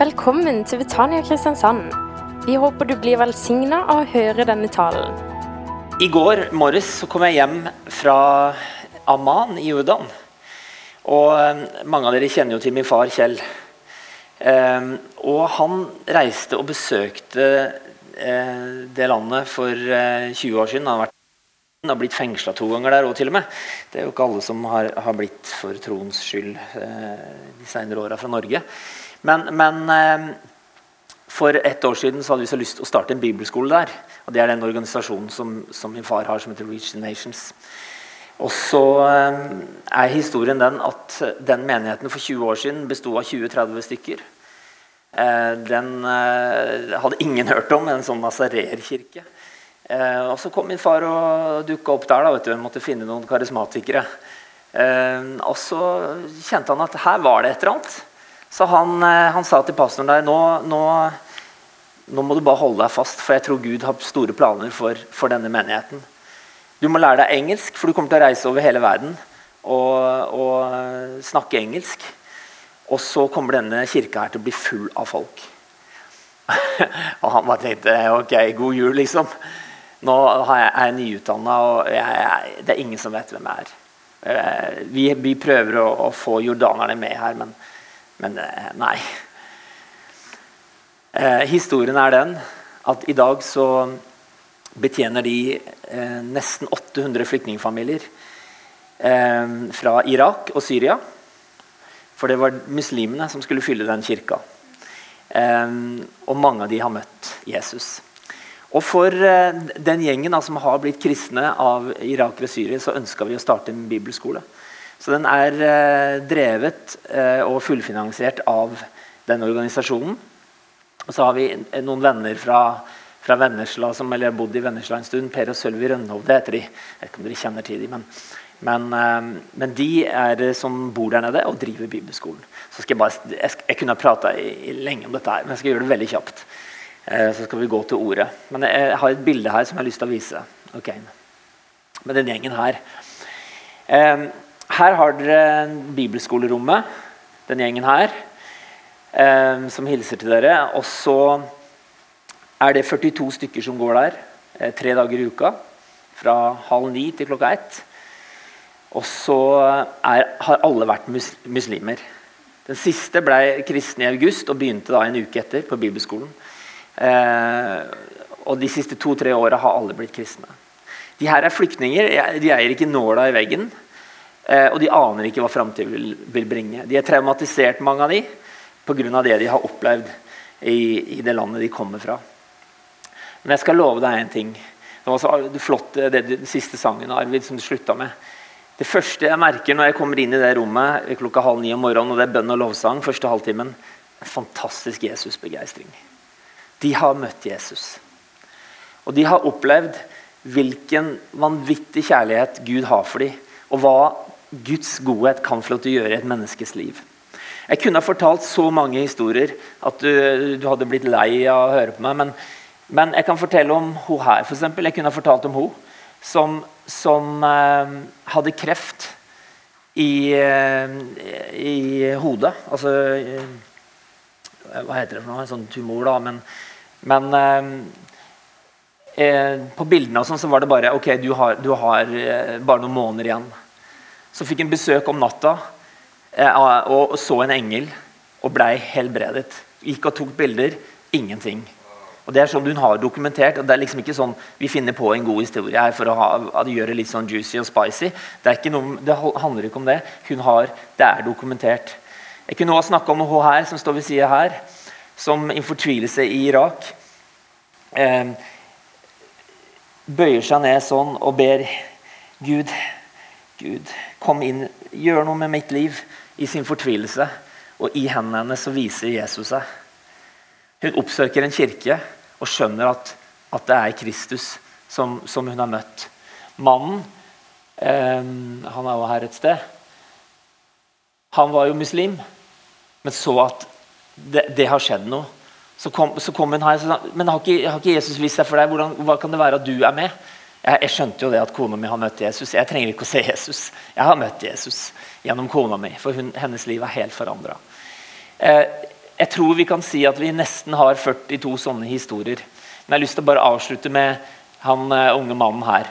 Velkommen til Betania Kristiansand. Vi håper du blir velsigna av å høre denne talen. I går morges så kom jeg hjem fra Amman i Jordan. Og eh, mange av dere kjenner jo til min far Kjell. Eh, og han reiste og besøkte eh, det landet for eh, 20 år siden. Han har vært han har blitt fengsla to ganger der òg, til og med. Det er jo ikke alle som har, har blitt for troens skyld eh, de senere åra fra Norge. Men, men eh, for ett år siden så hadde vi så lyst til å starte en bibelskole der. og Det er den organisasjonen som, som min far har, som heter Reach the Nations. Og så eh, er historien den at den menigheten for 20 år siden besto av 20-30 stykker. Eh, den hadde ingen hørt om, en sånn nazarerkirke. Og Så kom min far og dukka opp der. da, vet du, Jeg måtte finne noen karismatikere. Og så kjente han at her var det et eller annet. Så han, eh, han sa til pastoren der nå, nå, nå, må du bare holde deg fast, for jeg tror Gud har store planer for, for, denne menigheten. Du må lære deg engelsk, for du kommer til å reise over hele verden og, og snakke engelsk. Og så kommer denne kirka her til å bli full av folk. og han bare tenkte ok, god jul, liksom. Nå er jeg nyutdanna, og jeg, jeg, det er ingen som vet hvem jeg er. Eh, vi, vi prøver å, å, få jordanerne med her, men, men eh, nei. Eh, historien er den at i dag så betjener de eh, nesten 800 flyktningfamilier fra Irak og Syria. For det var muslimene som skulle fylle den kirka. Og mange av de har møtt Jesus. Og For den gjengen som har blitt kristne av irakere og syrere, så ønska vi å starte en bibelskole. Så Den er eh, drevet eh, og fullfinansiert av den organisasjonen. Og så har vi noen venner fra, fra Vennesla som har bodd i Vennesla en stund. Per og Sølvi Rønhovde heter de. Jeg vet ikke om dere kjenner til dem, men, men, men, de er som bor der nede og driver bibelskolen. Så skal Jeg bare, jeg, jeg kunne ha prata lenge om dette, her, men jeg skal gjøre det veldig kjapt. Eh, så skal vi gå til ordet. Men jeg har et bilde her som jeg har lyst til å vise. Okay. Med den gjengen her. Eh, her har dere bibelskolerommet, den gjengen her, eh, som hilser til dere. Og så er det 42 stykker som går der tre dager i uka. Fra halv ni til klokka ett. Og så har alle vært muslimer. Den siste ble kristen i august og begynte da en uke etter på bibelskolen. Eh, og de siste to-tre åra har alle blitt kristne. De her er flyktninger. De eier ikke nåla i veggen. Eh, og de aner ikke hva framtiden vil, vil, bringe. De er traumatisert, mange av de, pga. det de har opplevd i, i, det landet de kommer fra. Men jeg skal love deg en ting. Det var så flott det, den siste sangen Arvid, som du slutta med. Det første jeg merker når jeg kommer inn i det rommet klokka halv ni om morgenen, og det er bønn og lovsang, første halvtimen, er fantastisk Jesusbegeistring. De har møtt Jesus. Og de har opplevd hvilken vanvittig kjærlighet Gud har for dem, og hva Guds godhet kan få lov til å gjøre i et menneskes liv. Jeg kunne ha fortalt så mange historier at du, du hadde blitt lei av å høre på meg. Men, men jeg kan fortelle om hun her, f.eks. Jeg kunne ha fortalt om hun som, som eh, hadde kreft i, eh, i hodet. Altså eh, Hva heter det for noe? En sånn tumor, da. men men eh, eh, på bildene sånn, så var det bare ok, du har, du har eh, bare noen måneder igjen. Så fikk han besøk om natta eh, og, så en engel og blei helbredet. Gikk og tok bilder. Ingenting. Og Det er sånn hun har dokumentert. og Det er liksom ikke sånn vi finner på en god historie her for å, ha, gjøre det litt sånn juicy og spicy. Det, noe, det, handler ikke om det. Hun har, Det er dokumentert. Jeg kunne også snakke om hun her som står ved sida her som i fortvilelse i Irak eh, bøyer seg ned sånn og ber Gud, Gud, kom inn, gjør noe med mitt liv i sin fortvilelse. Og i hendene hennes så viser Jesus seg. Hun oppsøker en kirke og skjønner at, at det er Kristus som, som, hun har møtt. Mannen, eh, han er jo her et sted, han var jo muslim, men så at det, det, har skjedd noe. Så kom, så kom hun her og sa men har ikke, har ikke, Jesus vist seg for deg? Hvordan, hva kan det være at du er med? Jeg, jeg, skjønte jo det at kona mi har møtt Jesus. Jeg trenger ikke å se Jesus. Jeg har møtt Jesus gjennom kona mi, for hun, hennes liv er helt forandra. Eh, jeg tror vi kan si at vi nesten har 42 sånne historier. Men jeg har lyst til å bare avslutte med han uh, unge mannen her.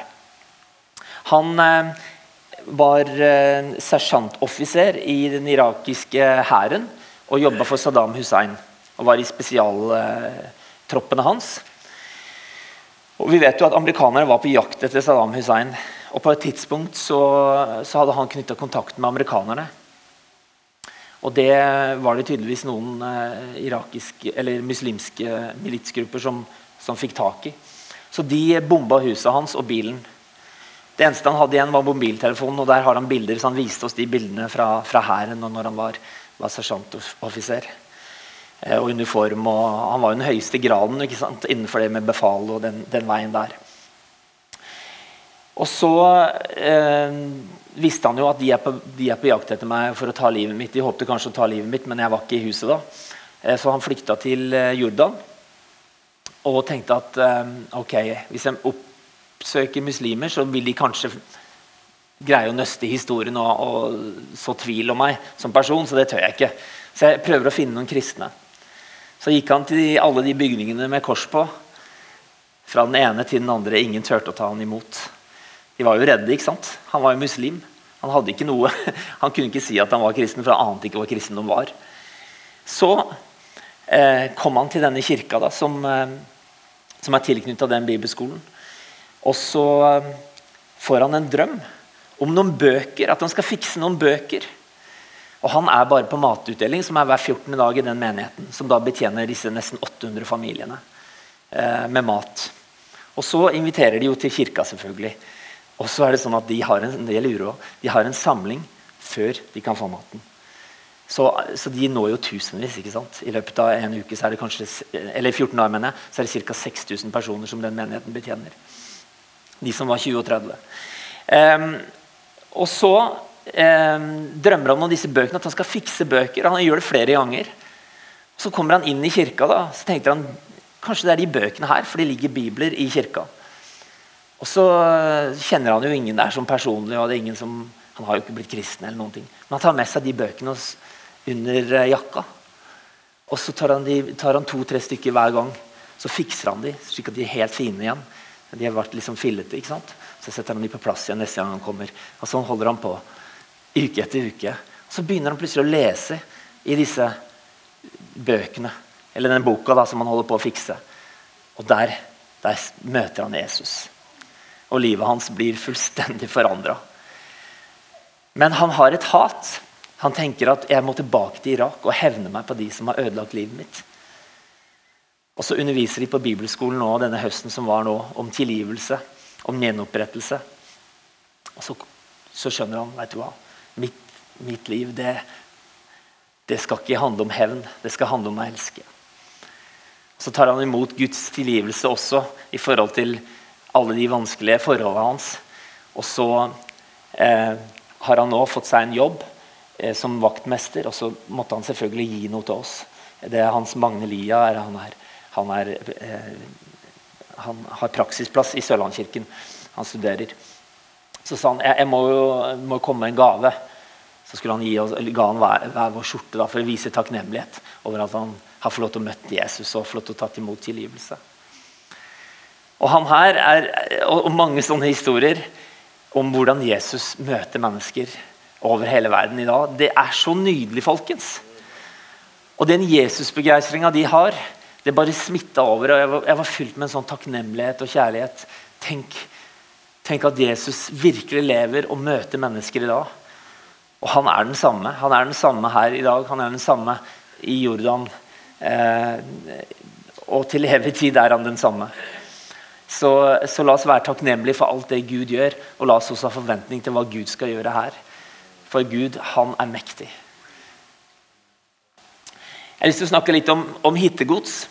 Han uh, var uh, sersjantoffiser i den irakiske hæren og jobba for Saddam Hussein. Og var i spesialtroppene hans. Og vi vet jo at Amerikanere var på jakt etter Saddam Hussein. Og på et tidspunkt så, så hadde han knytta kontakt med amerikanerne. Og det var det tydeligvis noen eh, irakiske, eller muslimske militsgrupper som, som, fikk tak i. Så de bomba huset hans og bilen. Det eneste han hadde igjen, var mobiltelefonen. og Der har han bilder, så han viste oss de bildene fra hæren når han var, var sersjantoffiser. Eh, og uniform. og Han var jo den høyeste graden innenfor det med befal og den, den veien der. Og så eh, visste han jo at de er, på, de er, på, jakt etter meg for å ta livet mitt. De håpte kanskje å ta livet mitt, men jeg var ikke i huset da. Eh, så han flykta til eh, Jordan og tenkte at eh, ok, hvis jeg oppsøker muslimer, så vil de kanskje greie å nøste historien og, og så tvil om meg som person, så det tør jeg ikke. Så jeg prøver å finne noen kristne. Så gikk han til alle de bygningene med kors på. Fra den ene til den andre. Ingen turte å ta han imot. De var jo redde. ikke sant? Han var jo muslim. Han hadde ikke noe, han kunne ikke si at han var kristen, for han ante ikke hva kristendom var. Så eh, kom han til denne kirka, da, som, eh, som er tilknytta den bibelskolen. Og så eh, får han en drøm om noen bøker, at han skal fikse noen bøker. Og Han er bare på matutdeling, som er hver 14. dag i den menigheten. Som da betjener disse nesten 800 familiene eh, med mat. Og så inviterer de jo til kirka, selvfølgelig. Og så er det sånn at de har en, del uro. De har en samling før de kan få maten. Så, så, de når jo tusenvis. ikke sant? I løpet av en uke så er det kanskje, eller 14 dager mener jeg, så er det ca. 6000 personer som den menigheten betjener. De som var 20 og 30. Um, og så um, drømmer om disse bøkene, at han skal fikse bøker. Han gjør det flere ganger. Så kommer han inn i kirka. da, så tenker han kanskje det er de bøkene her, for det ligger bibler i kirka. Og så kjenner han jo ingen der som personlig, og det er ingen som, han har jo ikke blitt kristen. eller noen ting. Men han tar med seg de bøkene under eh, jakka. Og så tar han, han to-tre stykker hver gang. Så fikser han de, slik at de er helt fine igjen. De har vært liksom fillete. ikke sant? Så setter han de på plass igjen neste gang han kommer. Og sånn holder han på uke etter uke. Og så begynner han plutselig å lese i disse bøkene. Eller den boka da, som han holder på å fikse. Og der, der møter han Jesus og livet hans blir fullstendig forandra. Men han har et hat. Han tenker at jeg må tilbake til Irak og hevne meg på de som har ødelagt livet mitt. Og Så underviser de på bibelskolen nå, denne høsten som var nå, om tilgivelse, om gjenopprettelse. Og så, så skjønner han vet du hva, mitt, mitt liv det, det skal ikke handle om hevn, det skal handle om å elske. Så tar han imot Guds tilgivelse også i forhold til alle de vanskelige forholdene hans. Og så eh, har han nå fått seg en jobb eh, som vaktmester, og så måtte han selvfølgelig gi noe til oss. Det er Hans Magne Lia. Han, er, han, er, eh, han, har praksisplass i Sørlandskirken. Han studerer. Så sa han jeg, jeg må jo må komme med en gave. Så skulle han gi oss, ga han hver, hver vår skjorte da, for å vise takknemlighet over at han har fått lov til å møte Jesus og fått lov til å ta imot tilgivelse. Og han her er, og mange sånne historier om hvordan Jesus møter mennesker over hele verden i dag. Det er så nydelig, folkens. Og den Jesusbegeistringa de har, det bare smitta over. og jeg var, jeg var, fylt med en sånn takknemlighet og kjærlighet. Tenk, tenk, at Jesus virkelig lever og møter mennesker i dag. Og han er den samme. Han er den samme her i dag. Han er den samme i Jordan. Eh, og til evig tid er han den samme. Så, så, la oss være takknemlige for alt det Gud gjør, og la oss også ha forventning til hva Gud skal gjøre her. For Gud, han er mektig. Jeg har lyst til å snakke litt om, om hittegods.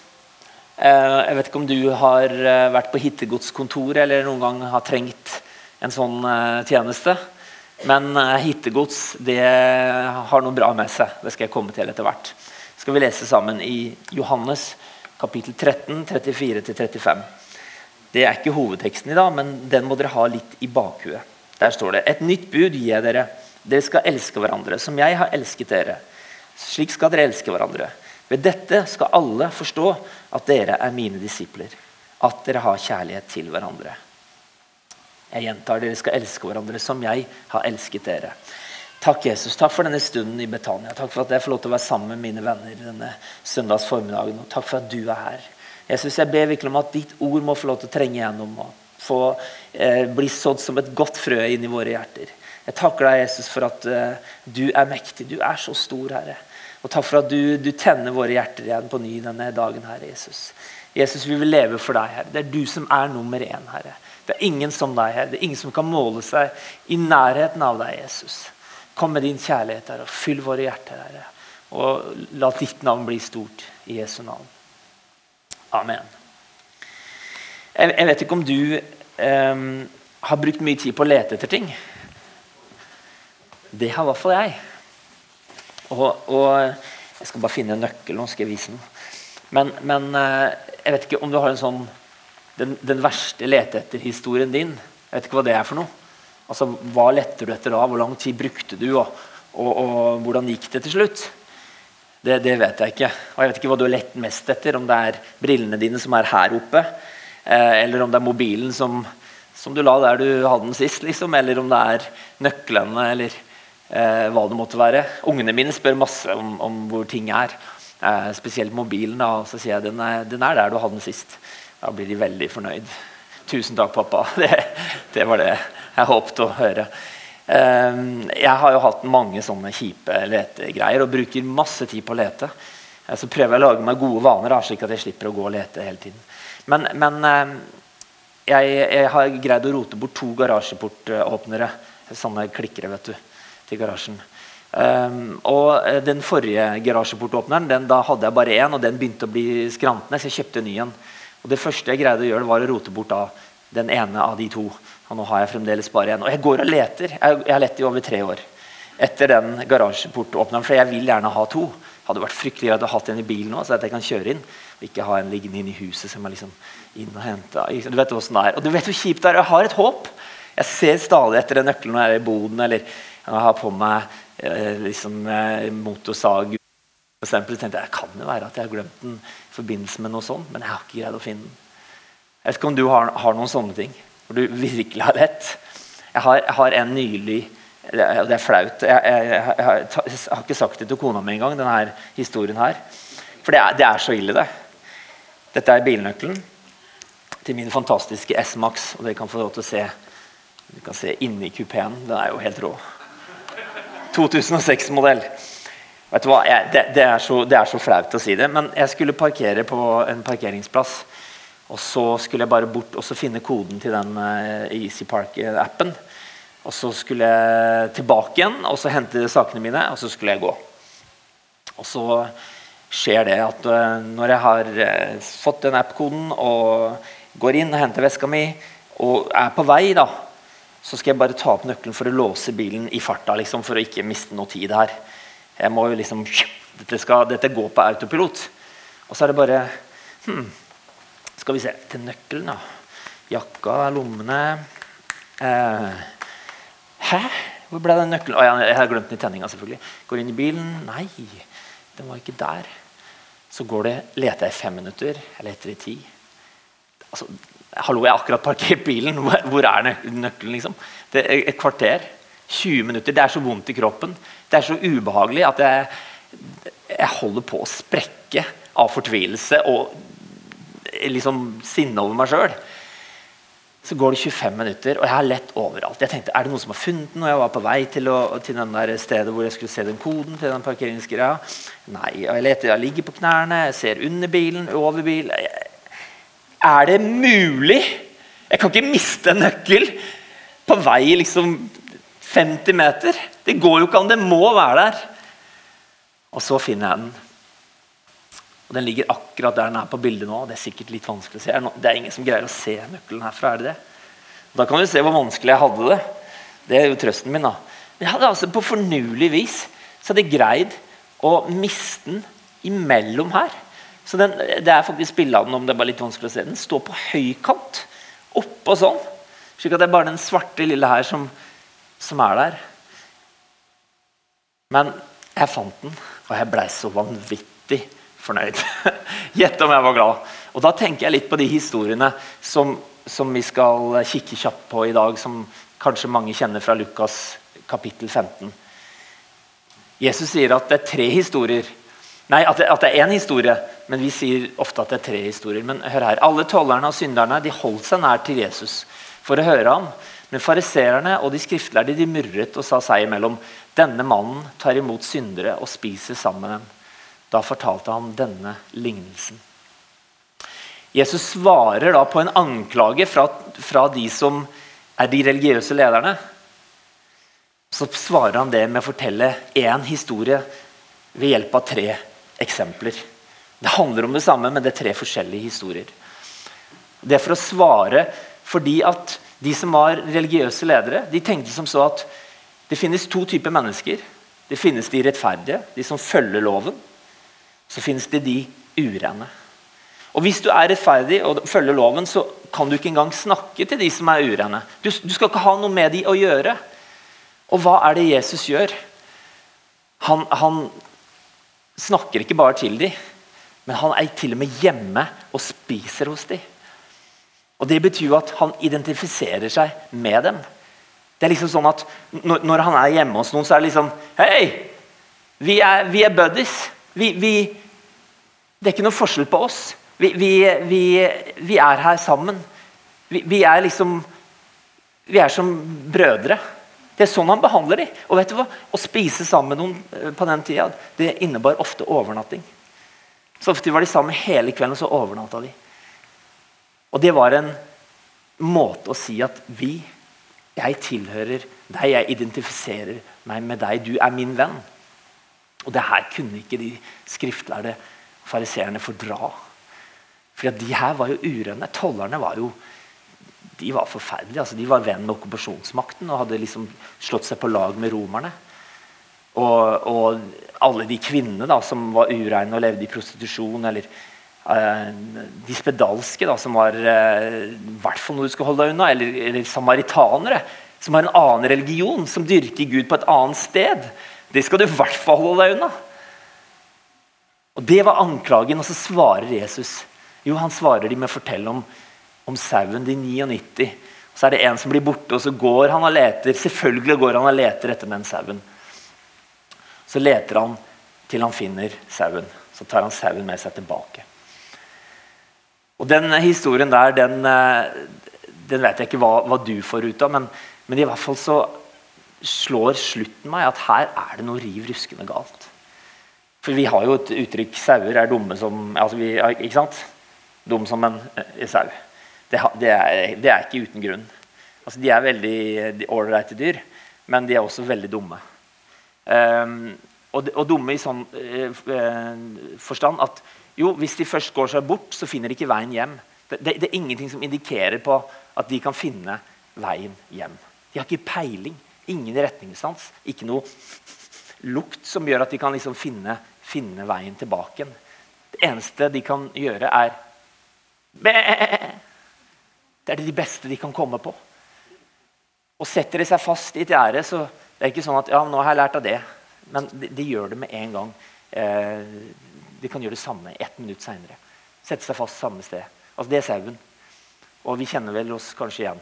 Eh, jeg vet ikke om du har eh, vært på hittegodskontoret eller noen gang har trengt en sånn eh, tjeneste. Men hittegods det har noe bra med seg. Det skal jeg komme til etter hvert. skal vi lese sammen i Johannes kapittel 13, 34-35. Det er ikke hovedteksten i dag, men den må dere ha litt i bakhuet. Der står det Et nytt bud gir jeg dere. Dere skal elske hverandre som jeg har elsket dere. Slik skal dere elske hverandre. Ved dette skal alle forstå at dere er mine disipler, at dere har kjærlighet til hverandre. Jeg gjentar, dere skal elske hverandre som jeg har elsket dere. Takk, Jesus. Takk for denne stunden i Betania. Takk for at jeg får lov til å være sammen med mine venner denne søndags formiddagen. Og takk for at du er her. Jesus, jeg ber virkelig om at ditt ord må få lov til å trenge gjennom og få eh, bli sådd som et godt frø inn i våre hjerter. Jeg takker deg, Jesus, for at eh, du er mektig. Du er så stor, Herre. Og takk for at du, du, tenner våre hjerter igjen på ny denne dagen, Herre Jesus. Jesus, vi vil leve for deg, Herre. Det er du som er nummer én, Herre. Det er ingen som deg, her. Det er ingen som kan måle seg i nærheten av deg, Jesus. Kom med din kjærlighet her og fyll våre hjerter, Herre. Og la ditt navn bli stort i Jesu navn. Amen. Jeg, vet ikke om du um, har brukt mye tid på å lete etter ting. Det har i hvert fall jeg. Og, og, Jeg skal bare finne en nøkkel. Nå skal jeg vise den. Men, men eh, jeg vet ikke om du har en sånn den, den verste lete etter-historien din. Jeg vet ikke hva det er for noe. Altså, Hva letter du etter da? Hvor lang tid brukte du? Og, og, og hvordan gikk det til slutt? Det, det, vet jeg ikke. Og jeg vet ikke hva du har lett mest etter. Om det er brillene dine som er her oppe, eh, eller om det er mobilen som, som, du la der du hadde den sist, liksom, eller om det er nøklene, eller eh, hva det måtte være. Ungene mine spør masse om, om hvor ting er. Eh, spesielt mobilen. Da, så sier jeg den er, den er der du hadde den sist. Da blir de veldig fornøyd. Tusen takk, pappa. Det, det var det jeg håpet å høre. Eh, jeg har jo hatt mange sånne kjipe letegreier og bruker masse tid på å lete. Eh, så prøver jeg å lage meg gode vaner, slik at jeg slipper å gå og lete hele tiden. Men, men eh, jeg, jeg, har greid å rote bort to garasjeportåpnere. Sånne klikkere, vet du til garasjen. Um, og eh, Den forrige garasjeportåpneren den, da hadde jeg bare én, og den begynte å bli skrantende, så jeg kjøpte en ny en. Og Det første jeg greide å gjøre, var å rote bort da, den ene av de to. Og nå har jeg fremdeles bare én. Og jeg går og leter. Jeg, har lett i over tre år etter den garasjeportåpneren, for jeg vil gjerne ha to. Hadde vært fryktelig greit å ha en i bilen nå, så at jeg kan kjøre inn. Og ikke ha en liggende inn i huset som er liksom inn og henta. Du vet hvordan det er. Og du vet hvor kjipt det er. Jeg har et håp. Jeg ser stadig etter den nøkkelen når jeg er i boden. eller jeg har på meg eh, liksom, eh, motorsag. Eksempel, så tenkte jeg kan det være at jeg har glemt den forbindelse med noe sånt, men jeg har ikke greid å finne den. Jeg vet ikke om du har, har noen sånne ting hvor du virkelig har lett. Jeg har, jeg har en nylig det er, flaut. Jeg, jeg, jeg, har, ikke sagt det til kona mi engang, denne historien her. For det er, det er, så ille, det. Dette er bilnøkkelen til min fantastiske S-Max. Og dere kan få lov til å se Du kan se inni kupeen. Den er jo helt rå. 2006-modell. Vet du hva, jeg, det, det, er så, det, er så, flaut å si det, men jeg skulle parkere på en parkeringsplass. Og så skulle jeg bare bort og så finne koden til den uh, Easy Park-appen. Og så skulle jeg tilbake igjen og så hente sakene mine, og så skulle jeg gå. Og så skjer det at uh, når jeg har uh, fått den app-koden og går inn og henter veska mi og er på vei da, så skal jeg bare ta opp nøkkelen for å låse bilen i farta. Liksom, for å ikke miste noe tid her. Jeg må jo liksom, dette, skal, dette går på autopilot. Og så er det bare hmm, Skal vi se til nøkkelen, da. Jakka, lommene eh, Hæ? Hvor ble den nøkkelen? Å, jeg har glemt den i tenninga. selvfølgelig. Går inn i bilen. Nei, den var ikke der. Så går det, leter jeg i fem minutter. Jeg leter i ti. Altså, Hallo, jeg har akkurat parkert bilen. Hvor er nøkkelen? liksom? Det er Et kvarter. 20 minutter. Det er så vondt i kroppen. Det er så ubehagelig at jeg, jeg holder på å sprekke av fortvilelse og liksom sinne over meg sjøl. Så går det 25 minutter, og jeg har lett overalt. Jeg tenkte, Er det noen som har funnet den når jeg var på vei til, å, til den der stedet hvor jeg skulle se den koden? til den parkeringsgreia? Nei, jeg leter, jeg ligger på knærne, jeg ser under bilen, over bilen. Er det mulig? Jeg kan ikke miste en nøkkel på vei liksom 50 meter. Det går jo ikke an. Det må være der. Og så finner jeg den. Og Den ligger akkurat der den er på bildet nå. Det er sikkert litt vanskelig å se. Det er ingen som greier å se nøkkelen herfra. er det det? Da kan du se hvor vanskelig jeg hadde det. Det er jo trøsten min. da. Men jeg hadde altså på fornuelig vis så hadde jeg greid å miste den imellom her. Så den, Det er faktisk bilde av den om det er bare litt vanskelig å se. Den står på høykant oppå sånn. Slik at det er bare den svarte lille her som, som er der. Men jeg fant den, og jeg blei så vanvittig fornøyd. Gjett om jeg var glad. Og Da tenker jeg litt på de historiene som, som vi skal kikke kjapt på i dag, som kanskje mange kjenner fra Lukas kapittel 15. Jesus sier at det er tre historier. Nei, at det, at det er én historie, men vi sier ofte at det er tre historier. Men hør her, Alle tollerne og synderne de holdt seg nær til Jesus for å høre ham. Men fariserene og de skriftlærde de murret og sa seg imellom denne mannen tar imot syndere og spiser sammen med dem. Da fortalte han denne lignelsen. Jesus svarer da på en anklage fra, fra de som er de religiøse lederne. Så svarer han det med å fortelle én historie ved hjelp av tre eksempler. Det handler om det samme, men det er tre forskjellige historier. Det er for å svare fordi at de som var religiøse ledere, de tenkte som så at det finnes to typer mennesker. Det finnes de rettferdige, de som følger loven. Så finnes det de urene. Og Hvis du er rettferdig og følger loven, så kan du ikke engang snakke til de som er urene. Du, du skal ikke ha noe med de å gjøre. Og hva er det Jesus gjør? Han, han snakker ikke bare til de, men han er til og med hjemme og spiser hos dem. Og Det betyr jo at han identifiserer seg med dem. Det er liksom sånn at Når, når han er hjemme hos noen, så er det liksom Hei! Vi er, vi er buddies. Vi, vi, det er ikke noe forskjell på oss. Vi, vi er her sammen. Vi, er liksom Vi er som brødre. Det er sånn han behandler dem. Og vet du hva? Å spise sammen med noen eh, på den tida, det innebar ofte overnatting. Så ofte var de sammen hele kvelden, og så overnatta de. Og det var en måte å si at vi, jeg tilhører deg, jeg identifiserer meg med deg, du er min venn. Og det her kunne ikke de skriftlærde fariseerne fordra. For de her var jo urene. Tollerne var jo de var forferdelige. Altså, de var venn med okkupasjonsmakten og hadde liksom slått seg på lag med romerne. Og, og alle de kvinnene da, som var ureine og levde i prostitusjon, eller de spedalske, da, som var uh, hvert fall noe du skal holde deg unna, eller, eller, samaritanere, som har en annen religion, som dyrker Gud på et annet sted, det skal du i hvert fall holde deg unna. Og Det var anklagen, og så svarer Jesus. Jo, han svarer de med å fortelle om om sauen, de 99. Så er det en som blir borte, og så går han og leter. Selvfølgelig går han og leter etter den sauen. Så leter han til han finner sauen. Så tar han sauen med seg tilbake. Og Den historien der, den, eh, den vet jeg ikke hva, hva, du får ut av, men, men, i hvert fall så slår slutten meg at her er det noe riv ruskende galt. For vi har jo et uttrykk 'sauer er dumme som' altså vi, Ikke sant? Dum som en eh, sau det, det, det, er, ikke uten grunn. Altså, de er veldig ålreite dyr, men de er også veldig dumme. Um, og, og, dumme i sånn uh, forstand at jo, hvis de først går seg bort, så finner de ikke veien hjem. Det, det, det, er ingenting som indikerer på at de kan finne veien hjem. De har ikke peiling. Ingen retningssans. Ikke noe lukt som gjør at de kan liksom finne, finne veien tilbake. Det eneste de kan gjøre, er! Det er det de beste de kan komme på. Og Setter de seg fast i et gjerde, så det er ikke sånn at ja, nå har jeg lært av det. Men de, de gjør det med en gang. Eh, de kan gjøre det samme ett minutt seinere. Sette seg fast samme sted. Altså Det er sauen. Og vi kjenner vel oss kanskje igjen.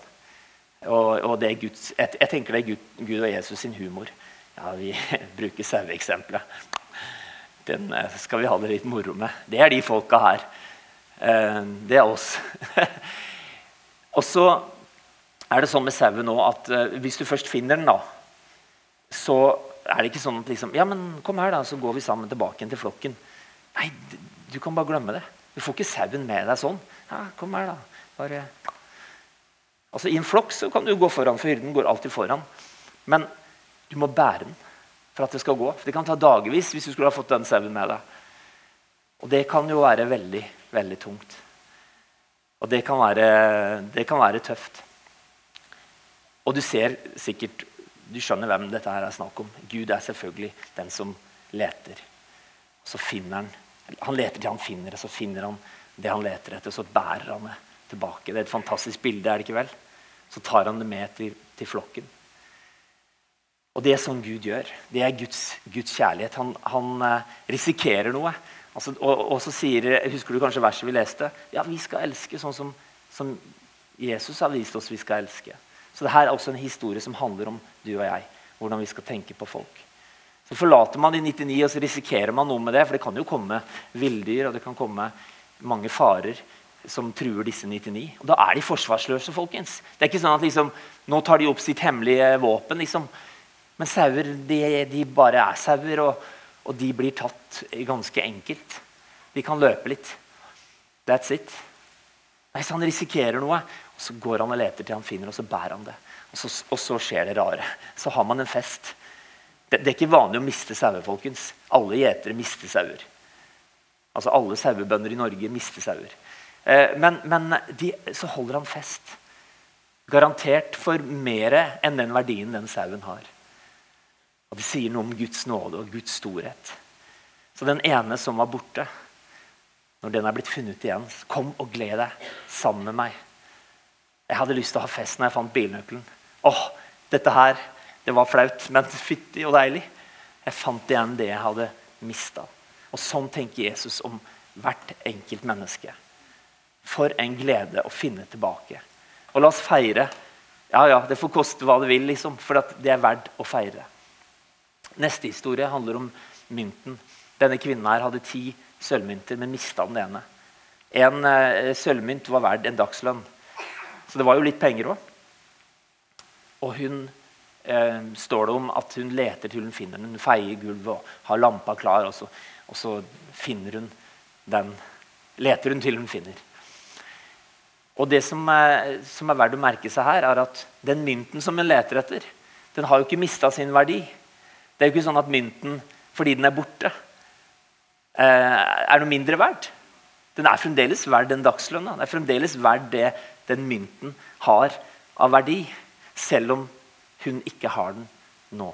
Og, og Guds, jeg, jeg, tenker det er Gud, Gud, og Jesus sin humor. Ja, Vi bruker saueeksempelet. Den eh, skal vi ha det litt moro med. Det er de folka her. Eh, det er oss. Og så er det sånn med sauen nå at uh, hvis du først finner den, da, så er det ikke sånn at liksom, ja, men kom her da, så går vi sammen tilbake til flokken. Nei, du kan bare glemme det. Du får ikke sauen med deg sånn. Ja, kom her da. Bare... Altså I en flokk så kan du gå foran, for hyrden går alltid foran. Men du må bære den for at det skal gå. For Det kan ta dagevis hvis du skulle ha fått den sauen med deg. Og det kan jo være veldig, veldig tungt. Og det kan være, det kan være tøft. Og du ser sikkert Du skjønner hvem dette her er snakk om. Gud er selvfølgelig den som leter. Så finner han Han leter til han finner det, så finner han det han leter etter, så bærer han det tilbake. Det er et fantastisk bilde, er det ikke vel? Så tar han det med til, til flokken. Og det er sånn Gud gjør. Det er Guds, Guds kjærlighet. Han, han, eh, risikerer noe. Altså, og, og, så sier, Husker du kanskje verset vi leste? Ja, vi skal elske sånn som, som Jesus har vist oss vi skal elske. Så det her er også en historie som handler om du og jeg. Hvordan vi skal tenke på folk. Så forlater man de 99, og så risikerer man noe med det. For det kan jo komme villdyr og det kan komme mange farer som truer disse 99. Og da er de forsvarsløse, folkens. Det er ikke sånn at liksom, nå tar de opp sitt hemmelige våpen. Liksom. Men sauer de, de, bare er sauer, og, og, de blir tatt ganske enkelt. De kan løpe litt. That's it. Nei, så Han risikerer noe, og så går han og leter til han finner, og så bærer han det. Og så, og så skjer det rare. Så har man en fest. Det, det er ikke vanlig å miste sauer, folkens. Alle gjetere mister sauer. Altså Alle sauebønder i Norge mister sauer. Eh, men, men de, så holder han fest. Garantert for mer enn den verdien den sauen har. Og Det sier noe om Guds nåde og Guds storhet. Så den ene som var borte, når den er blitt funnet igjen, kom og gled deg sammen med meg. Jeg hadde lyst til å ha fest når jeg fant bilnøkkelen. Åh, dette her det var flaut, men fytti og deilig. Jeg fant igjen det jeg hadde mista. Og sånn tenker Jesus om hvert enkelt menneske. For en glede å finne tilbake. Og la oss feire. Ja, ja, det får koste hva det vil, liksom, for det er verdt å feire. Neste historie handler om mynten. Denne kvinnen her hadde ti sølvmynter, men mista den ene. En eh, sølvmynt var verd en dagslønn. Så det var jo litt penger òg. Og hun eh, står det om at hun leter til hun finner den. Hun feier gulvet og har lampa klar, og så, og så finner hun den. Leter hun til hun finner. Og Det som er, som er verdt å merke seg her, er at den mynten som hun leter etter, den har jo ikke mista sin verdi. Det er jo ikke sånn at mynten, fordi den er borte, eh, er noe mindre verdt. Den er fremdeles verdt den dagslønna. Den er fremdeles verdt det den mynten har av verdi. Selv om hun ikke har den nå.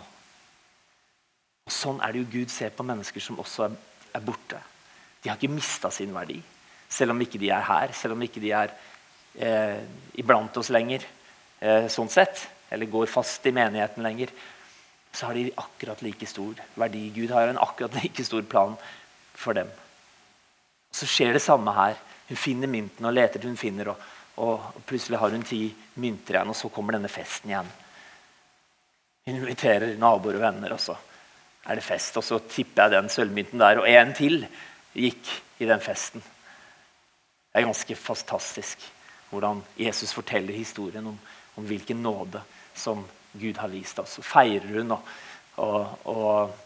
Og Sånn er det jo Gud ser på mennesker som også er, er borte. De har ikke mista sin verdi, selv om ikke de er her, selv om ikke de er eh, iblant oss lenger, eh, sånn sett, eller går fast i menigheten lenger. Så har de akkurat like stor verdi. Gud har en akkurat like stor plan for dem. Så skjer det samme her. Hun finner mynten og leter til hun finner, og, og, plutselig har hun ti mynter igjen, og så kommer denne festen igjen. Inviterer naboer og venner, og så er det fest. Og så tipper jeg den sølvmynten der, og en til gikk i den festen. Det er ganske fantastisk hvordan Jesus forteller historien om, om hvilken nåde som Gud har vist oss. Så feirer hun og, og, og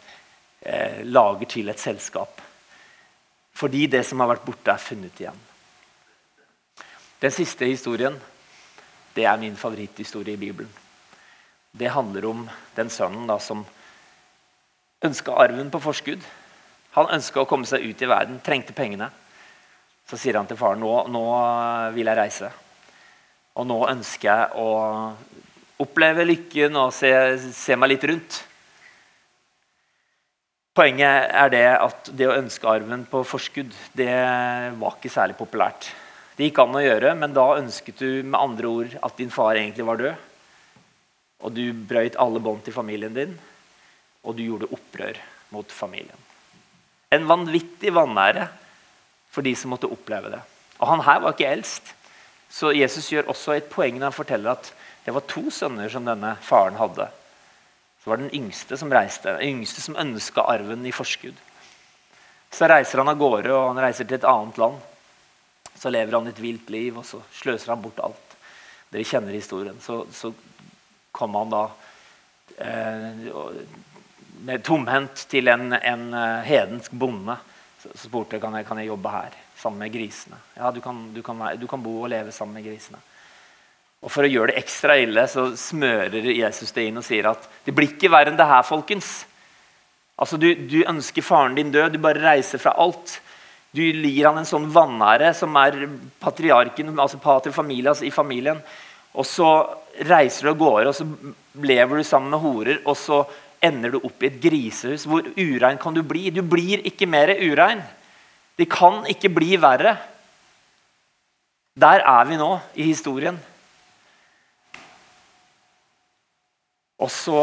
eh, lager til et selskap. Fordi det som har vært borte, er funnet igjen. Den siste historien det er min favoritthistorie i Bibelen det handler om den sønnen da, som ønska arven på forskudd. Han ønska å komme seg ut i verden, trengte pengene. Så sier han til faren nå, nå vil jeg reise. Og nå ønsker jeg å oppleve lykken og se, se meg litt rundt. Poenget er det at det å ønske arven på forskudd det var ikke særlig populært. Det gikk an å gjøre, men da ønsket du med andre ord at din far egentlig var død og du brøyt alle bånd til familien din, og du gjorde opprør mot familien. En vanvittig vanære for de som måtte oppleve det. Og Han her var ikke eldst. Så Jesus gjør også et poeng når han forteller at det var to sønner som denne faren hadde. Så var det den yngste som reiste, den yngste som ønska arven i forskudd. Så reiser han av gårde og han reiser til et annet land. Så lever han et vilt liv, og så sløser han bort alt. Dere kjenner historien. Så, så kom han da eh, tomhendt til en, en eh, hedensk bonde. Så, spurte kan jeg kan jeg jobbe her sammen med grisene. Ja, du kan, du, kan, du kan, bo og leve sammen med grisene. Og For å gjøre det ekstra ille så smører Jesus det inn og sier at det blir ikke verre enn det her, folkens. Altså, du, du ønsker faren din død, du bare reiser fra alt. Du gir han en sånn vanære som er patriarken, altså pater familias i familien. Og så reiser du av gårde, og så lever du sammen med horer, og så ender du opp i et grisehus. Hvor urein kan du bli? Du blir ikke mer urein. Det kan ikke bli verre. Der er vi nå i historien. Og så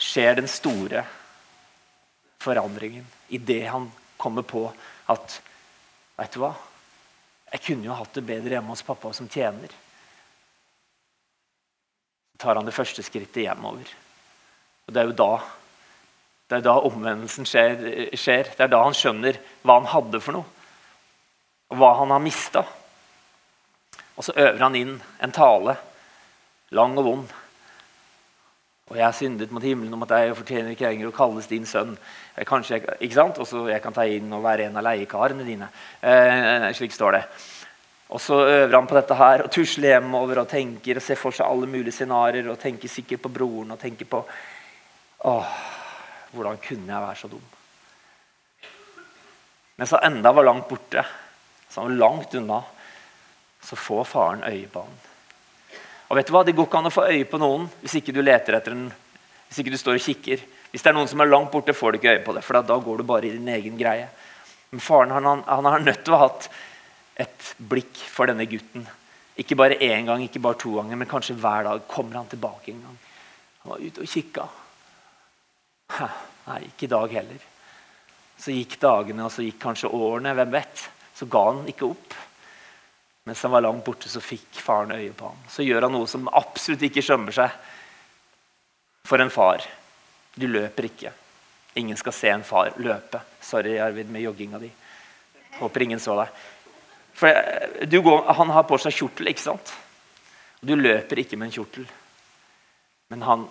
skjer den store forandringen idet han kommer på at Vet du hva? Jeg kunne jo hatt det bedre hjemme hos pappa som tjener. Så tar han det første skrittet hjemover. Og det er jo da det er da omvendelsen skjer, skjer. Det er da han skjønner hva han hadde for noe, og hva han har mista. Og så øver han inn en tale, lang og vond. Og jeg har syndet mot himmelen om at jeg fortjener ikke lenger å kalles din sønn. Kanskje, jeg, ikke sant? Og så jeg kan ta inn og være en av leiekarene dine. Eh, slik står det. Og så øver han på dette her og tusler hjemover og tenker og ser for seg alle mulige scenarioer og tenker sikkert på broren og tenker på Åh, hvordan kunne jeg være så dum? Mens han enda var langt borte, så han var langt unna, så får faren øye på han. Og vet du hva? Det går ikke an å få øye på noen hvis ikke du leter etter den. Hvis ikke du står og kikker. Hvis det er noen som er langt borte, får du ikke øye på det. For da går du bare i din egen greie. Men faren han, han har nødt til å ha hatt et blikk for denne gutten. Ikke bare én gang, ikke bare to ganger, men kanskje hver dag kommer han tilbake en gang. Han var ute og kikka. Nei, ikke i dag heller. Så gikk dagene, og så gikk kanskje årene. Hvem vet? Så ga han ikke opp. Mens han var langt borte, så fikk faren øye på ham. Så gjør han noe som absolutt ikke skjømmer seg for en far. Du løper ikke. Ingen skal se en far løpe. Sorry, Arvid, med jogginga di. Håper ingen så deg. For eh, går, Han har på seg kjortel, ikke sant? Du løper ikke med en kjortel. Men han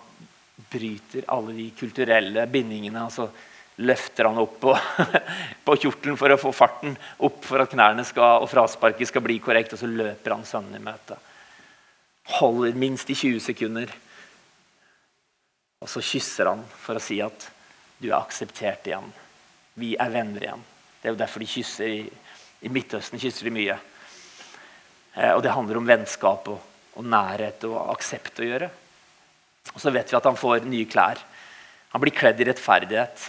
bryter alle de kulturelle bindingene. og så løfter han opp på, på, kjortelen for å få farten opp for at knærne skal, og frasparket skal bli korrekt, og så løper han sønnen i møte. Holder minst i 20 sekunder. Og så kysser han for å si at du er akseptert igjen. Vi er venner igjen. Det er jo derfor de kysser i, i Midtøsten. kysser de mye. Eh, og det handler om vennskap og, og nærhet og aksept å gjøre. Og så vet vi at han får nye klær. Han blir kledd i rettferdighet.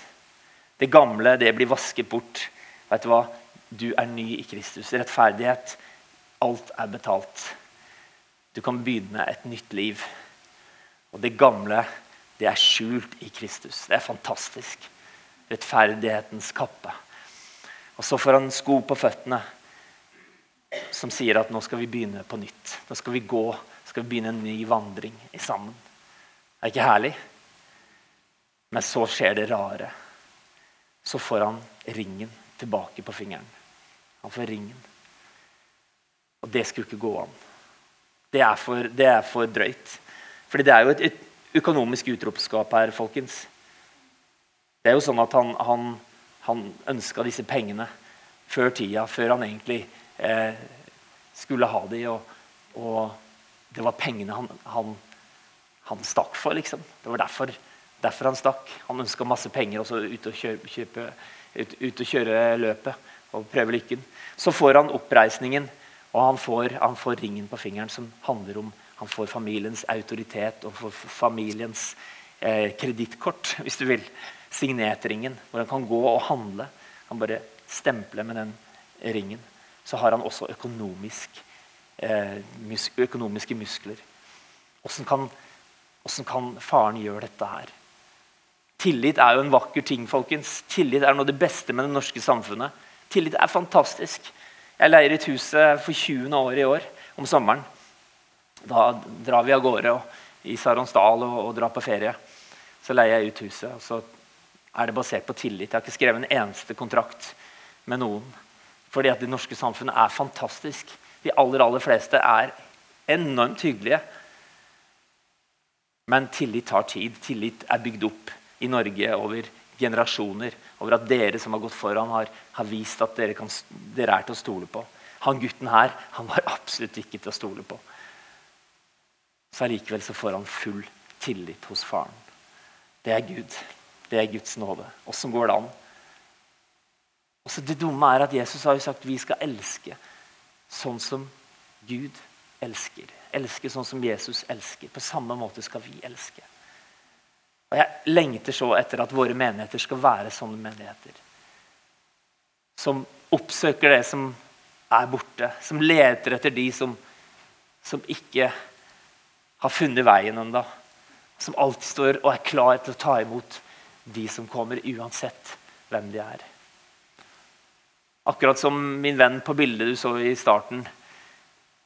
Det gamle det blir vasket bort. Vet Du hva? Du er ny i Kristus. Rettferdighet. Alt er betalt. Du kan begynne et nytt liv. Og det gamle det er skjult i Kristus. Det er fantastisk. Rettferdighetens kappe. Og så får han sko på føttene som sier at nå skal vi begynne på nytt. Nå skal vi gå, skal vi begynne en ny vandring sammen. Det er ikke herlig? Men så skjer det rare. Så får han ringen tilbake på fingeren. Han får ringen. Og det skulle ikke gå an. Det er for, det er for drøyt. Fordi det er jo et, et økonomisk utropsskap her, folkens. Det er jo sånn at han, han, han ønska disse pengene før tida, før han egentlig eh, skulle ha de, og, og det var pengene han, han han stakk for. liksom. Det var derfor, derfor han stakk. Han ønska masse penger og så ut og, kjøpe, kjøpe, ut, ut og kjøre løpet og prøve lykken. Så får han oppreisningen, og han får, han får, ringen på fingeren som handler om Han får familiens autoritet og får familiens eh, kredittkort, hvis du vil. Signetringen, hvor han kan gå og handle. Han bare stemple med den ringen. Så har han også økonomisk, eh, mus økonomiske muskler. Hvordan kan Åssen kan faren gjøre dette her? Tillit er jo en vakker ting. folkens. Tillit er noe av det beste med det norske samfunnet. Tillit er fantastisk. Jeg leier et hus for 20. år i år, om sommeren. Da drar vi av gårde og, i Saronsdal og, og, drar på ferie. Så leier jeg ut huset. og Så er det basert på tillit. Jeg har ikke skrevet en eneste kontrakt med noen. Fordi at det norske samfunnet er fantastisk. De aller, aller fleste er enormt hyggelige. Men tillit tar tid. Tillit er bygd opp i Norge over generasjoner. Over at dere som har gått foran, har, har vist at dere, kan, dere, er til å stole på. Han gutten her han var absolutt ikke til å stole på. Så allikevel så får han full tillit hos faren. Det er Gud. Det er Guds nåde. Åssen går det an? Også det dumme er at Jesus har jo sagt vi skal elske sånn som Gud elsker elske sånn som Jesus elsker. På samme måte skal vi elske. Og Jeg lengter så etter at våre menigheter skal være sånne menigheter. Som oppsøker det som er borte. Som leter etter de som, som ikke har funnet veien ennå. Som alltid står og er klar til å ta imot de som kommer, uansett hvem de er. Akkurat som min venn på bildet du så i starten,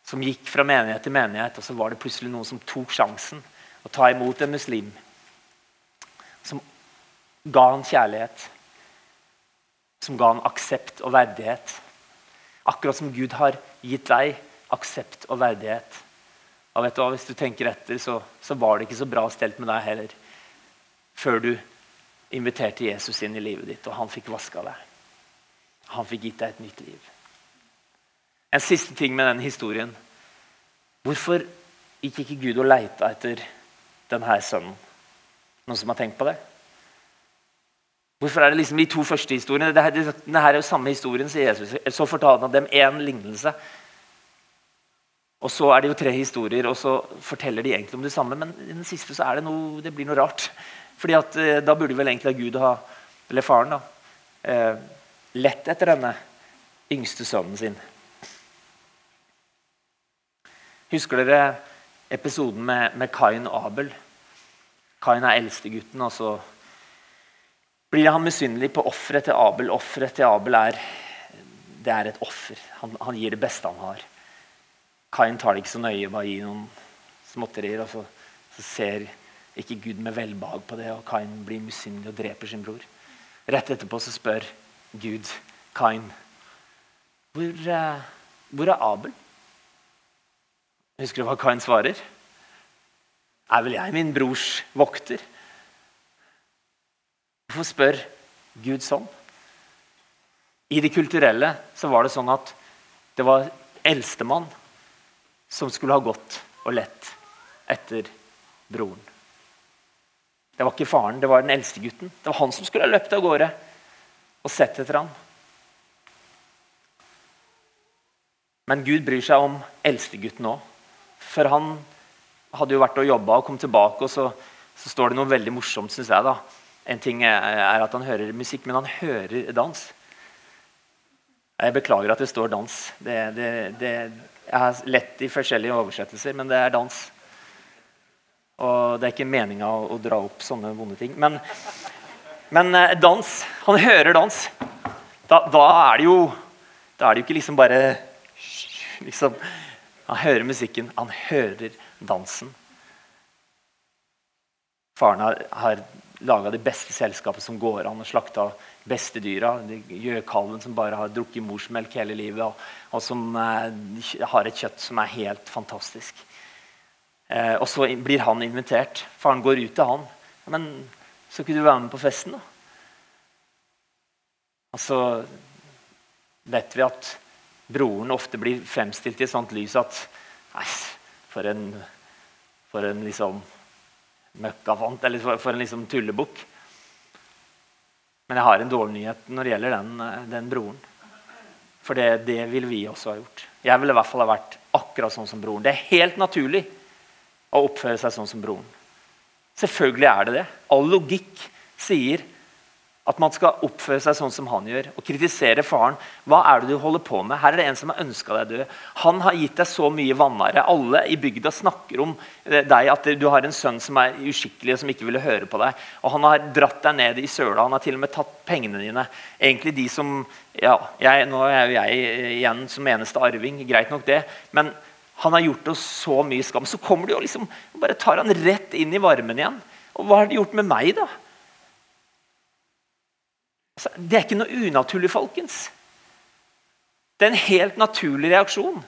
som gikk fra menighet til menighet, og så var det plutselig noen som tok sjansen å ta imot en muslim. Ga han kjærlighet. Som ga han aksept og verdighet. Akkurat som Gud har gitt deg aksept og verdighet. Og vet du hva, Hvis du tenker etter, så, så var det ikke så bra stelt med deg heller. Før du inviterte Jesus inn i livet ditt, og han fikk vaska deg. Han fikk gitt deg et nytt liv. En siste ting med den historien. Hvorfor gikk ikke Gud og leita etter denne sønnen? Noen som har tenkt på det? Hvorfor er det liksom de to første historiene? Dette, dette er jo samme historien, sier Jesus. Så fortalte han dem én lignelse. Og så er det jo tre historier, og så forteller de egentlig om det samme. Men i den siste så er det noe, det blir noe rart. Fordi at eh, Da burde vel egentlig Gud ha, eller faren da, eh, lett etter denne yngste sønnen sin. Husker dere episoden med, med Kain og Abel? Kain er eldstegutten, og så blir han misunnelig på offeret til Abel. Offeret til Abel er, det er et offer. Han, han gir det beste han har. Kain tar det ikke så nøye, bare gi noen småtterier. Og så, så, ser ikke Gud med velbehag på det, og Kain blir misunnelig og dreper sin bror. Rett etterpå så spør Gud Kain hvor, uh, hvor er Abel? Husker du hva Kain svarer? Er vel jeg min brors vokter? Hvorfor spør Gud sånn? I det kulturelle så var det sånn at det var eldstemann som skulle ha gått og lett etter broren. Det var ikke faren, det var den eldste gutten. Det var han som skulle ha løpt av gårde og sett etter ham. Men Gud bryr seg om eldstegutten òg. For han hadde jo vært og jobba og kom tilbake, og så, så står det noe veldig morsomt, syns jeg. da. En ting er at han hører musikk, men han hører dans. Jeg beklager at det står dans. Det, det, det, jeg har lett i forskjellige oversettelser, men det er dans. Og det er ikke meninga å, å, dra opp sånne vonde ting. Men, men eh, dans Han hører dans. Da, da, er det jo Da er det jo ikke liksom bare liksom, Han hører musikken. Han hører dansen. Faren har, har laga det beste selskapet som går an, og slakta beste dyra. Gjøkalven som bare har drukket morsmelk hele livet, og, og som eh, har et kjøtt som er helt fantastisk. Eh, og så blir han invitert. Faren går ut til han. Men så kunne du være med på festen, da? Og så vet vi at broren ofte blir fremstilt i et sånt lys at Nei, for en, for en liksom møkkafant, eller for, for en liksom tullebukk. Men jeg har en dårlig nyhet når det gjelder den, eh, den broren. For det, det ville vi også ha gjort. Jeg ville i hvert fall ha vært akkurat sånn som broren. Det er helt naturlig å oppføre seg sånn som broren. Selvfølgelig er det det. All logikk sier at man skal oppføre seg sånn som han gjør, og kritisere faren. Hva er det du holder på med? Her er det en som har ønska deg død. Han har gitt deg så mye vanære. Alle i bygda snakker om deg at du har en sønn som er uskikkelig og som ikke ville høre på deg. Og han har dratt deg ned i søla. Han har til og med tatt pengene dine. Egentlig de som ja, jeg, Nå er jo jeg igjen som eneste arving. Greit nok, det. Men han har gjort oss så mye skam. Så kommer du og liksom, bare tar han rett inn i varmen igjen. Og hva har det gjort med meg, da? Altså, det er ikke noe unaturlig, folkens. Det er en helt naturlig reaksjon.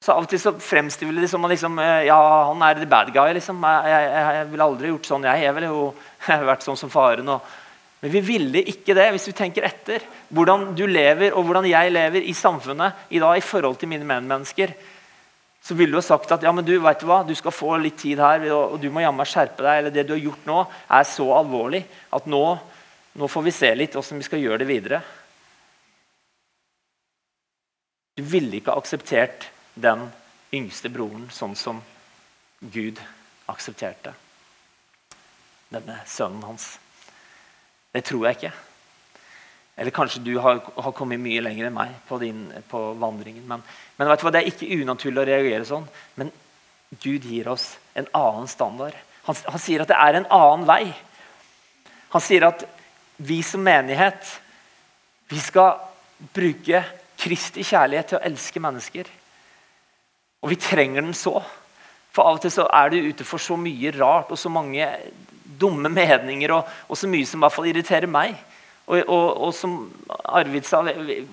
Så Av og til så fremstiller vi det som liksom, eh, ja, han er the bad guy. liksom. Jeg, jeg, jeg ville aldri gjort sånn, jeg. Jeg ville jo vært sånn som faren. Og, men vi ville ikke det, hvis vi tenker etter. Hvordan du lever, og hvordan jeg lever i samfunnet i dag i forhold til mine medmennesker så ville du ha sagt at ja, men du, vet du hva, du skal få litt tid her, og du må jammen skjerpe deg. Eller det du har gjort nå, er så alvorlig at nå, nå får vi se litt hvordan vi skal gjøre det videre. Du ville ikke ha akseptert den yngste broren sånn som Gud aksepterte denne sønnen hans. Det tror jeg ikke. Eller kanskje du har, har, kommet mye lenger enn meg på, din, på vandringen. Men, men vet du hva, det er ikke unaturlig å reagere sånn. Men Gud gir oss en annen standard. Han, han, sier at det er en annen vei. Han sier at vi som menighet vi skal bruke Kristi kjærlighet til å elske mennesker. Og vi trenger den så. For av og til så er du ute for så mye rart og så mange dumme meninger og, og så mye som i hvert fall irriterer meg. Og, og, og som Arvid sa Jeg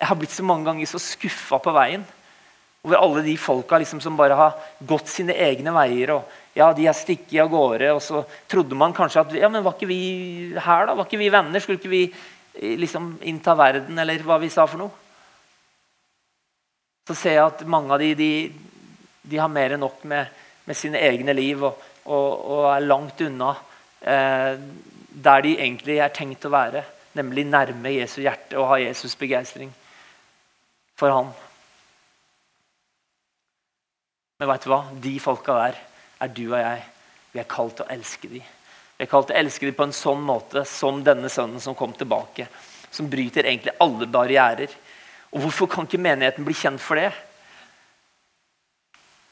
har blitt så mange ganger så skuffa på veien over alle de folka liksom som bare har gått sine egne veier. og ja, De har stikket av gårde, og så trodde man kanskje at ja, men var ikke vi her, da? Var ikke vi venner? Skulle ikke vi eh, liksom innta verden, eller hva vi sa for noe? Så ser jeg at mange av de, de, de har mer enn nok med, med sine egne liv og, og, og er langt unna eh, der de egentlig er tenkt å være, nemlig nærme Jesu hjerte og ha Jesus' begeistring for ham. Men vet du hva? De folka der er du og jeg. Vi er kalt til å elske dem. Vi er kalt til å elske dem på en sånn måte som denne sønnen som kom tilbake. Som bryter egentlig alle barrierer. Og Hvorfor kan ikke menigheten bli kjent for det?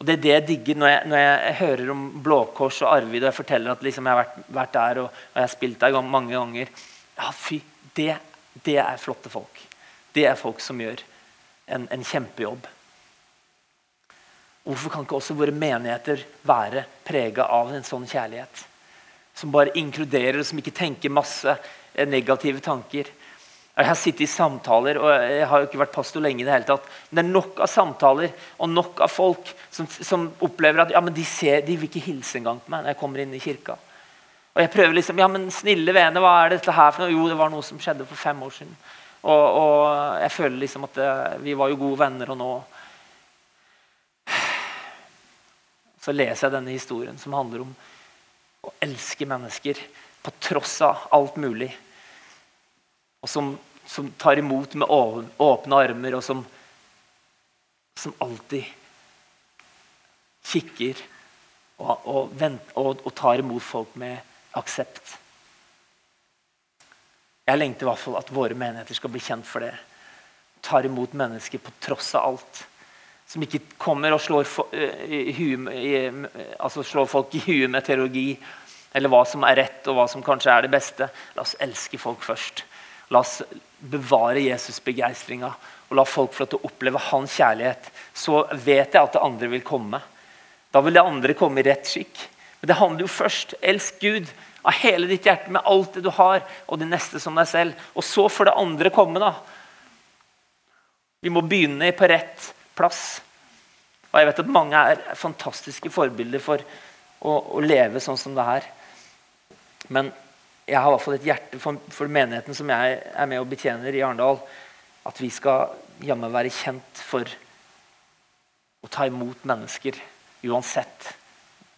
Og Det er det jeg digger når jeg, når jeg hører om Blå Kors og Arvid og jeg forteller at liksom jeg har vært, vært der og, og, jeg har spilt der mange ganger. Ja, fy, det, det, er flotte folk. Det er folk som gjør en, en kjempejobb. Hvorfor kan ikke også våre menigheter være prega av en sånn kjærlighet? Som bare inkluderer, og som ikke tenker masse eh, negative tanker. Jeg har sittet i samtaler, og jeg har jo ikke vært pastor lenge. i Det hele tatt, men det er nok av samtaler og nok av folk som, som opplever at ja, de, ser, de vil ikke hilse engang på meg når jeg kommer inn i kirka. Og jeg prøver liksom, ja, men snille vene, hva er dette her for noe? Jo, det var noe som skjedde for fem år siden. Og, og jeg føler liksom at det, eh, vi var jo gode venner, og nå så leser jeg denne historien som handler om å elske mennesker på tross av alt mulig. Og som, som tar imot med åpne armer, og som, som alltid kikker og, og, vent, og, og tar imot folk med aksept. Jeg lengter i hvert fall at våre menigheter skal bli kjent for det. Tar imot mennesker på tross av alt. Som ikke kommer og slår, huet, altså slår folk i huet med teologi eller hva som er rett og hva som kanskje er det beste. La oss elske folk først. La oss bevare Jesus-begeistringa og la folk få til å oppleve hans kjærlighet. Så vet jeg at det andre vil komme. Da vil det andre komme i rett skikk. Men det handler jo først. Elsk Gud av hele ditt hjerte med alt det du har, og det neste som deg selv. Og så får det andre komme. da. Vi må begynne på rett plass. Og jeg vet at mange er fantastiske forbilder for å, å leve sånn som det her. Men jeg har i hvert fall et hjerte for, for, menigheten som jeg er med og betjener i Arendal. At vi skal jammen være kjent for å ta imot mennesker uansett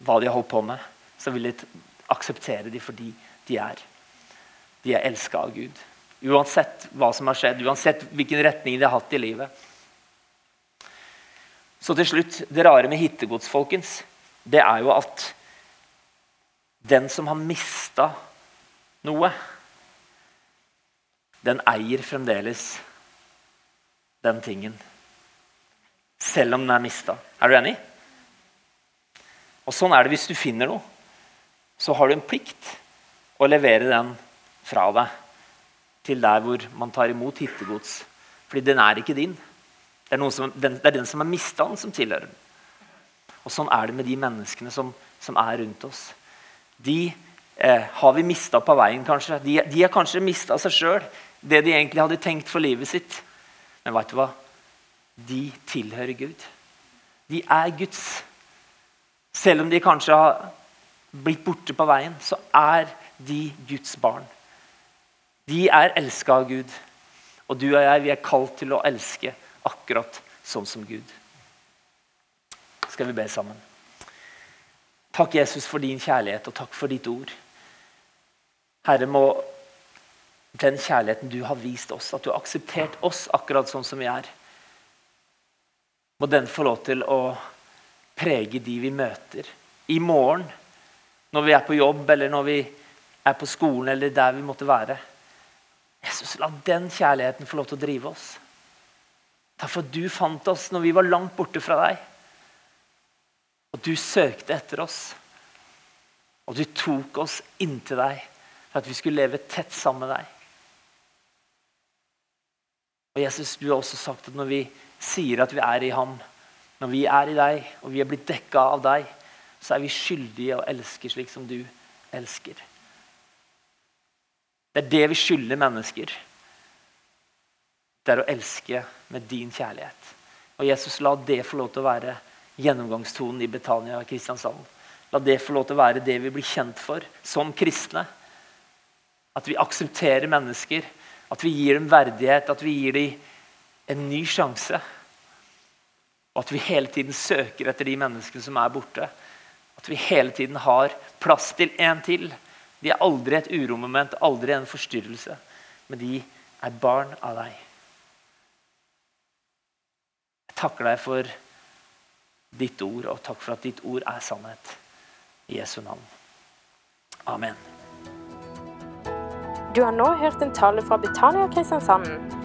hva de har holdt på med. Så vil de akseptere dem fordi de er. De er elska av Gud. Uansett hva som har skjedd, uansett hvilken retning de har hatt i livet. Så til slutt, Det rare med hittegods, folkens, det er jo at den som har mista noe, den eier fremdeles den tingen. Selv om den er mista. Er du enig? Og Sånn er det hvis du finner noe. Så har du en plikt å levere den fra deg til der hvor man tar imot hittegods. Fordi den er ikke din. Det er, som, den, det er den som er mista som tilhører den. Og Sånn er det med de menneskene som, som er rundt oss. De eh, har vi mista på veien, kanskje. De, de har kanskje mista seg sjøl, det de egentlig hadde tenkt for livet sitt. Men vet du hva? De tilhører Gud. De er Guds. Selv om de kanskje har blitt borte på veien, så er de Guds barn. De er elska av Gud. Og du og jeg vi er kalt til å elske akkurat sånn som Gud. Skal vi be sammen? Takk, Jesus, for din kjærlighet, og takk for ditt ord. Herre, må den kjærligheten du har vist oss, at du har akseptert oss akkurat sånn som vi er, må den få lov til å prege de vi møter. I morgen, når vi er på jobb, eller når vi er på skolen, eller der vi måtte være. Jesus, la den kjærligheten få lov til å drive oss. Takk for at du fant oss når vi var langt borte fra deg. Og du søkte etter oss. Og du tok oss inntil deg. for at vi skulle leve tett sammen med deg. Og Jesus, du har også sagt at når vi sier at vi er i ham, når vi er i deg og vi er blitt dekka av deg, så er vi skyldige å elske slik som du elsker. Det er det vi skylder mennesker. Det er å elske med din kjærlighet. Og Jesus, la det få lov til å være gjennomgangstonen i Betania og Kristiansand. La det få lov til å være det vi blir kjent for som kristne. At vi aksepterer mennesker, at vi gir dem verdighet, at vi gir dem en ny sjanse. Og at vi hele tiden søker etter de menneskene som er borte. At vi hele tiden har plass til en til. De er aldri et uromoment, aldri en forstyrrelse. Men de er barn av deg. Jeg takker deg for ditt ord, og takk for at ditt ord er sannhet. I Jesu navn. Amen. Du har nå hørt en tale fra Betania Kristiansand.